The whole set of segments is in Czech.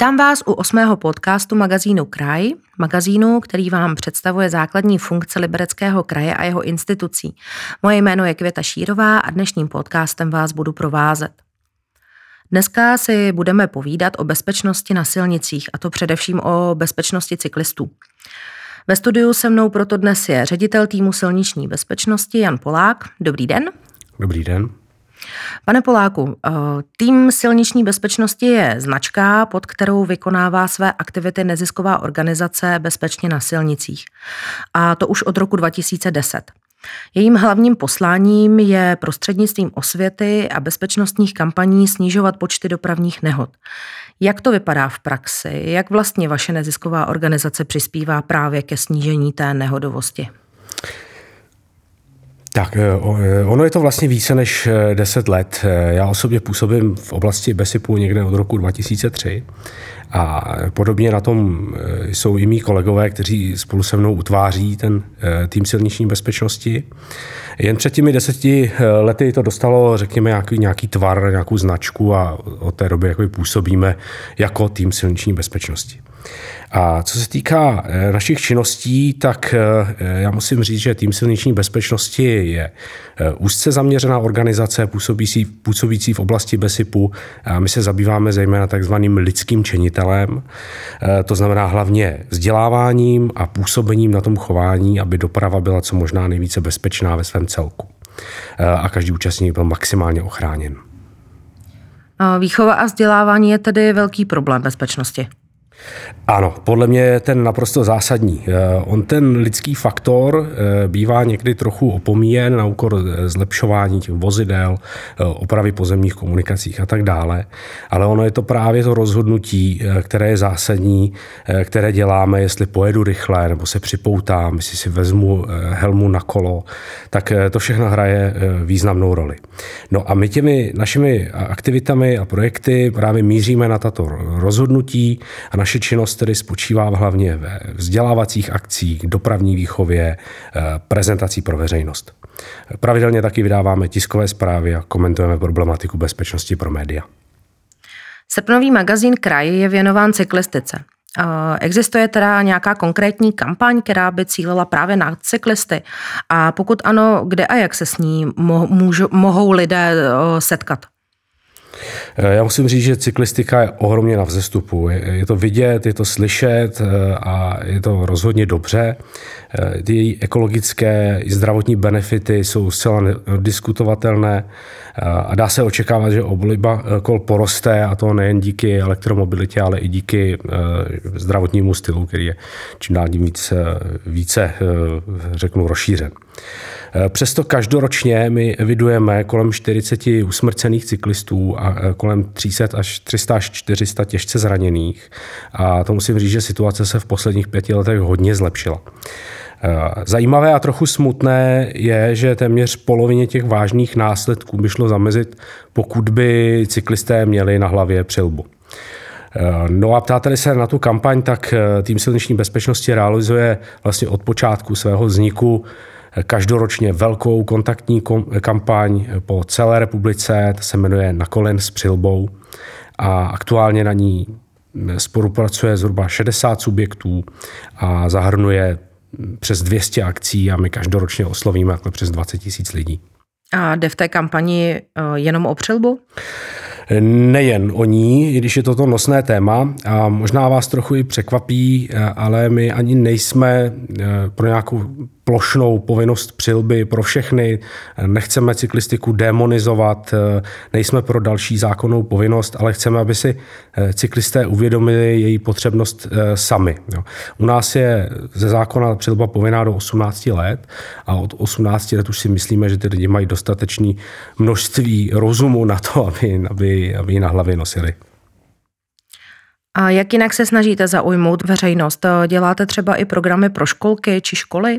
Vítám vás u osmého podcastu magazínu Kraj, magazínu, který vám představuje základní funkce Libereckého kraje a jeho institucí. Moje jméno je Květa Šírová a dnešním podcastem vás budu provázet. Dneska si budeme povídat o bezpečnosti na silnicích, a to především o bezpečnosti cyklistů. Ve studiu se mnou proto dnes je ředitel týmu silniční bezpečnosti Jan Polák. Dobrý den. Dobrý den. Pane Poláku, eh, tým silniční bezpečnosti je značka, pod kterou vykonává své aktivity nezisková organizace Bezpečně na silnicích. A to už od roku 2010. Jejím hlavním posláním je prostřednictvím osvěty a bezpečnostních kampaní snižovat počty dopravních nehod. Jak to vypadá v praxi? Jak vlastně vaše nezisková organizace přispívá právě ke snížení té nehodovosti? Tak, eh, eh, ono je to vlastně více než 10 eh, let. Já osobně působím v oblasti BESIPu někde od roku 2003 a podobně na tom jsou i mý kolegové, kteří spolu se mnou utváří ten tým silniční bezpečnosti. Jen před těmi deseti lety to dostalo, řekněme, nějaký, nějaký tvar, nějakou značku a od té doby působíme jako tým silniční bezpečnosti. A co se týká eh, našich činností, tak eh, já musím říct, že tým silniční bezpečnosti je eh, úzce zaměřená organizace působící, působící v oblasti BESIPu. A my se zabýváme zejména takzvaným lidským činitelem, to znamená hlavně vzděláváním a působením na tom chování, aby doprava byla co možná nejvíce bezpečná ve svém celku. A každý účastník byl maximálně ochráněn. Výchova a vzdělávání je tedy velký problém bezpečnosti. Ano, podle mě je ten naprosto zásadní. Eh, on ten lidský faktor eh, bývá někdy trochu opomíjen na úkor eh, zlepšování těch vozidel, opravy pozemních komunikacích a tak dále. Ale ono je to právě to rozhodnutí, které je zásadní, které děláme, jestli pojedu rychle nebo se připoutám, jestli si vezmu helmu na kolo, tak to všechno hraje významnou roli. No a my těmi našimi aktivitami a projekty právě míříme na tato rozhodnutí a naše činnost tedy spočívá hlavně ve vzdělávacích akcích, dopravní výchově, eh, prezentací pro veřejnost. Pravidelně taky vydáváme tiskové zprávy a komentujeme problematiku bezpečnosti pro média. Srpnový magazín Kraj je věnován cyklistice. Eh, existuje teda nějaká konkrétní kampaň, která by cílila právě na cyklisty? A pokud ano, kde a jak se s ní mohou lidé eh, setkat? Eh, já musím říct, že cyklistika je ohromně na vzestupu. Je, to vidět, je to slyšet eh, a je to rozhodně dobře. Eh, ty její ekologické i zdravotní benefity jsou zcela diskutovatelné a dá se očekávat, že obliba kol poroste a to nejen díky elektromobilitě, ale i díky zdravotnímu stylu, který je čím dál tím více, více řeknu, rozšířen. Eh, přesto každoročně my evidujeme kolem 40 usmrcených cyklistů a eh, kolem 300 až 300 až 400 těžce zraněných. A to musím říct, že situace se v posledních pěti letech hodně zlepšila. Eh, zajímavé a trochu smutné je, že téměř polovině těch vážných následků by šlo zamezit, pokud by cyklisté měli na hlavě přilbu. No a ptáte se na tu kampaň, tak tým silniční bezpečnosti realizuje vlastně od počátku svého vzniku každoročně velkou kontaktní kampaň po celé republice, ta se jmenuje Na kolen s přilbou a aktuálně na ní spolupracuje zhruba 60 subjektů a zahrnuje přes 200 akcí a my každoročně oslovíme přes 20 tisíc lidí. A jde v té kampani eh, jenom o přilbu? nejen o ní, i když je toto nosné téma a možná vás trochu i překvapí, eh, ale my ani nejsme eh, pro nějakou plošnou povinnost přilby pro všechny. Nechceme cyklistiku demonizovat, nejsme pro další zákonnou povinnost, ale chceme, aby si cyklisté uvědomili její potřebnost sami. U nás je ze zákona přilba povinná do 18 let a od 18 let už si myslíme, že ty lidi mají dostatečné množství rozumu na to, aby, aby aby, ji na hlavě nosili. A jak jinak se snažíte zaujmout veřejnost? Děláte třeba i programy pro školky či školy?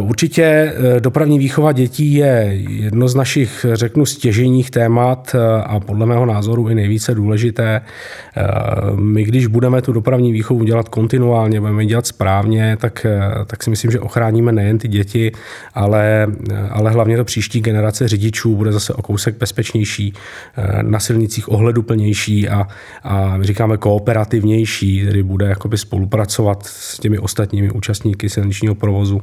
Určitě eh, dopravní výchova dětí je jedno z našich, řeknu, stěžejních témat eh, a podle mého názoru i nejvíce důležité. My, když budeme tu dopravní výchovu dělat kontinuálně, budeme dělat správně, tak, tak si myslím, že ochráníme nejen ty děti, ale, ale hlavně to příští generace řidičů bude zase o kousek bezpečnější, na silnicích ohleduplnější a, a říkáme kooperativnější, tedy bude jakoby spolupracovat s těmi ostatními účastníky silničního provozu.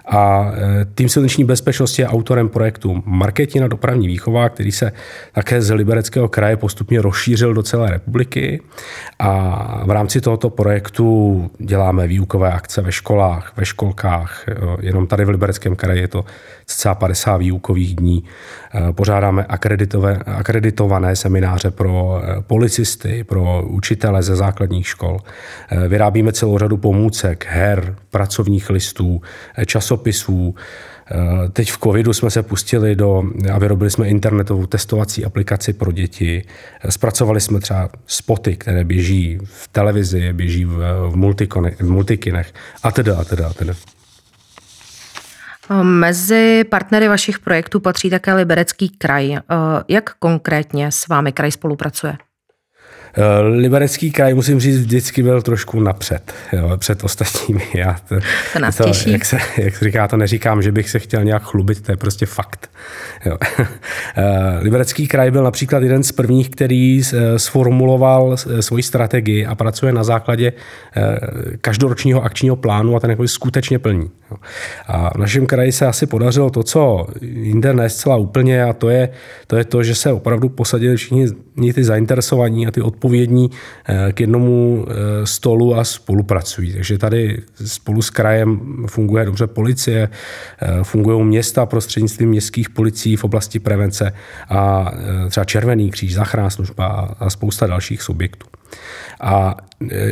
A e, tým silniční bezpečnosti je autorem projektu Marketina dopravní výchova, který se také z Libereckého kraje postupně rozšířil do celé republiky. A v rámci tohoto projektu děláme výukové akce ve školách, ve školkách. E, jenom tady v Libereckém kraji je to cca 50 výukových dní. E, pořádáme akreditované semináře pro policisty, pro učitele ze základních škol. Vyrábíme celou řadu pomůcek, her, pracovních listů, časopisů. Eh, teď v covidu jsme se pustili do a vyrobili jsme internetovou testovací aplikaci pro děti. Eh, zpracovali jsme třeba spoty, které běží v televizi, běží v, v, v multikinech a teda a teda a teda. Mezi partnery vašich projektů patří také Liberecký kraj. Eh, jak konkrétně s vámi kraj spolupracuje? Eh, Liberecký kraj, musím říct, vždycky byl trošku napřed, jo, před ostatními. Já to, to nás to, těší. Jak se, jak se říká, to neříkám, že bych se chtěl nějak chlubit, to je prostě fakt. Jo. Eh, Liberecký kraj byl například jeden z prvních, který eh, sformuloval svoji strategii a pracuje na základě každoročního akčního plánu a ten jako skutečně plní. Jo. A v našem kraji se asi podařilo to, co jinde ne zcela úplně a to je, to je to, že se opravdu posadili všichni ty zainteresovaní a ty odpovědní eh, k jednomu eh, stolu a spolupracují. Takže tady spolu s krajem funguje dobře policie, eh, fungují města prostřednictvím městských policií v oblasti prevence a třeba Červený kříž, záchranná služba a spousta dalších subjektů. A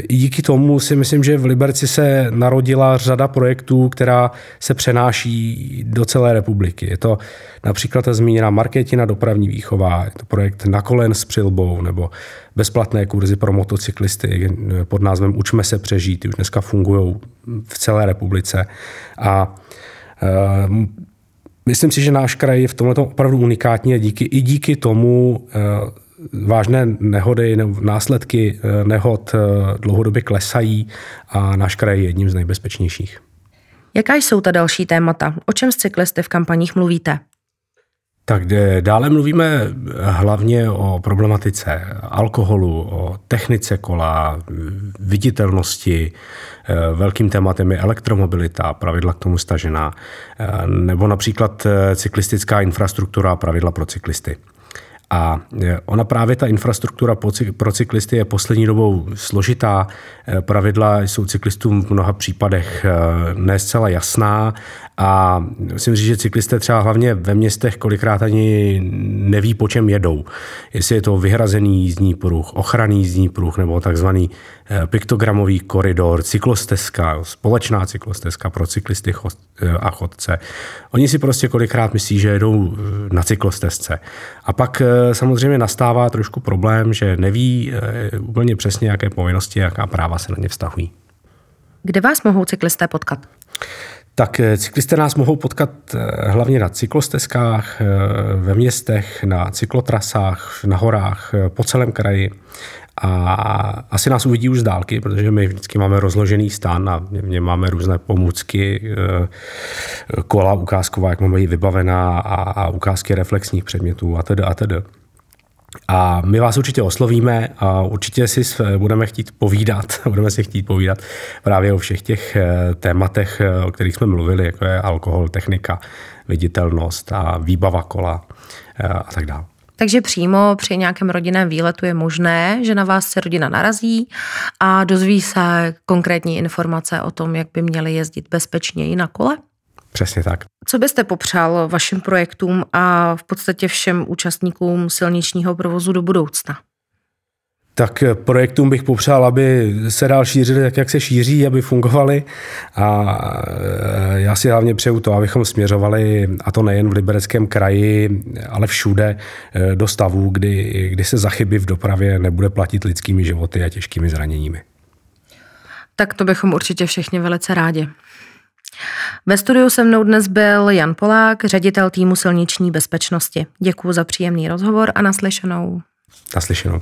i díky tomu si myslím, že v Liberci se narodila řada projektů, která se přenáší do celé republiky. Je to například ta zmíněná Marketina dopravní výchova, je to projekt Na kolen s přilbou nebo bezplatné kurzy pro motocyklisty pod názvem Učme se přežít, ty už dneska fungují v celé republice. A uh, Myslím si, že náš kraj je v tomhle opravdu unikátní a díky, i díky tomu uh, vážné nehody nebo následky eh, nehod eh, dlouhodobě klesají a náš kraj je jedním z nejbezpečnějších. Jaká jsou ta další témata? O čem s cyklisty v kampaních mluvíte? Tak dále mluvíme hlavně o problematice alkoholu, o technice kola, viditelnosti. Eh, velkým tématem je elektromobilita, pravidla k tomu stažená, nebo například cyklistická infrastruktura, pravidla pro cyklisty. A e, ona právě ta infrastruktura pro cyklisty je poslední dobou složitá. E, pravidla jsou cyklistům v mnoha případech e, ne zcela jasná a musím říct, že cyklisté třeba hlavně ve městech kolikrát ani neví, po čem jedou. Jestli je to vyhrazený jízdní pruh, ochranný jízdní pruh nebo takzvaný eh, piktogramový koridor, cyklostezka, společná cyklostezka pro cyklisty eh, a chodce. Oni si prostě kolikrát myslí, že jedou eh, na cyklostezce. A pak samozřejmě nastává trošku problém, že neví úplně přesně, jaké povinnosti, jaká práva se na ně vztahují. Kde vás mohou cyklisté potkat? Tak eh, cyklisté nás mohou potkat eh, hlavně na cyklostezkách, eh, ve městech, na cyklotrasách, na horách, po celém kraji. A asi nás uvidí už z dálky, protože my vždycky máme rozložený stan a něm máme různé pomůcky, kola ukázková, jak máme ji vybavená a, a ukázky reflexních předmětů a tedy a tedy. A my vás určitě oslovíme a určitě si budeme chtít povídat, budeme si chtít povídat právě o všech těch eh, tématech, eh, o kterých jsme mluvili, jako je alkohol, technika, viditelnost a výbava kola eh, a tak dále. Takže přímo při nějakém rodinném výletu je možné, že na vás se rodina narazí a dozví se konkrétní informace o tom, jak by měli jezdit bezpečněji na kole? Přesně tak. Co byste popřál vašim projektům a v podstatě všem účastníkům silničního provozu do budoucna? tak projektům bych popřál, aby se dál šířili tak, jak se šíří, aby fungovali a e, já si hlavně přeju to, abychom směřovali, a to nejen v Libereckém kraji, ale všude e, do stavu, kdy, kdy se za chyby v dopravě nebude platit lidskými životy a těžkými zraněními. Tak to bychom určitě všichni velice rádi. Ve studiu se mnou dnes byl Jan Polák, ředitel týmu silniční bezpečnosti. Děkuji za příjemný rozhovor a naslyšenou. Naslyšenou.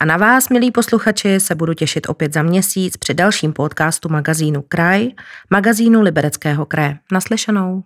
A na vás, milí posluchači, se budu těšit opět za měsíc při dalším podcastu magazínu Kraj, magazínu Libereckého kraje. Naslyšenou.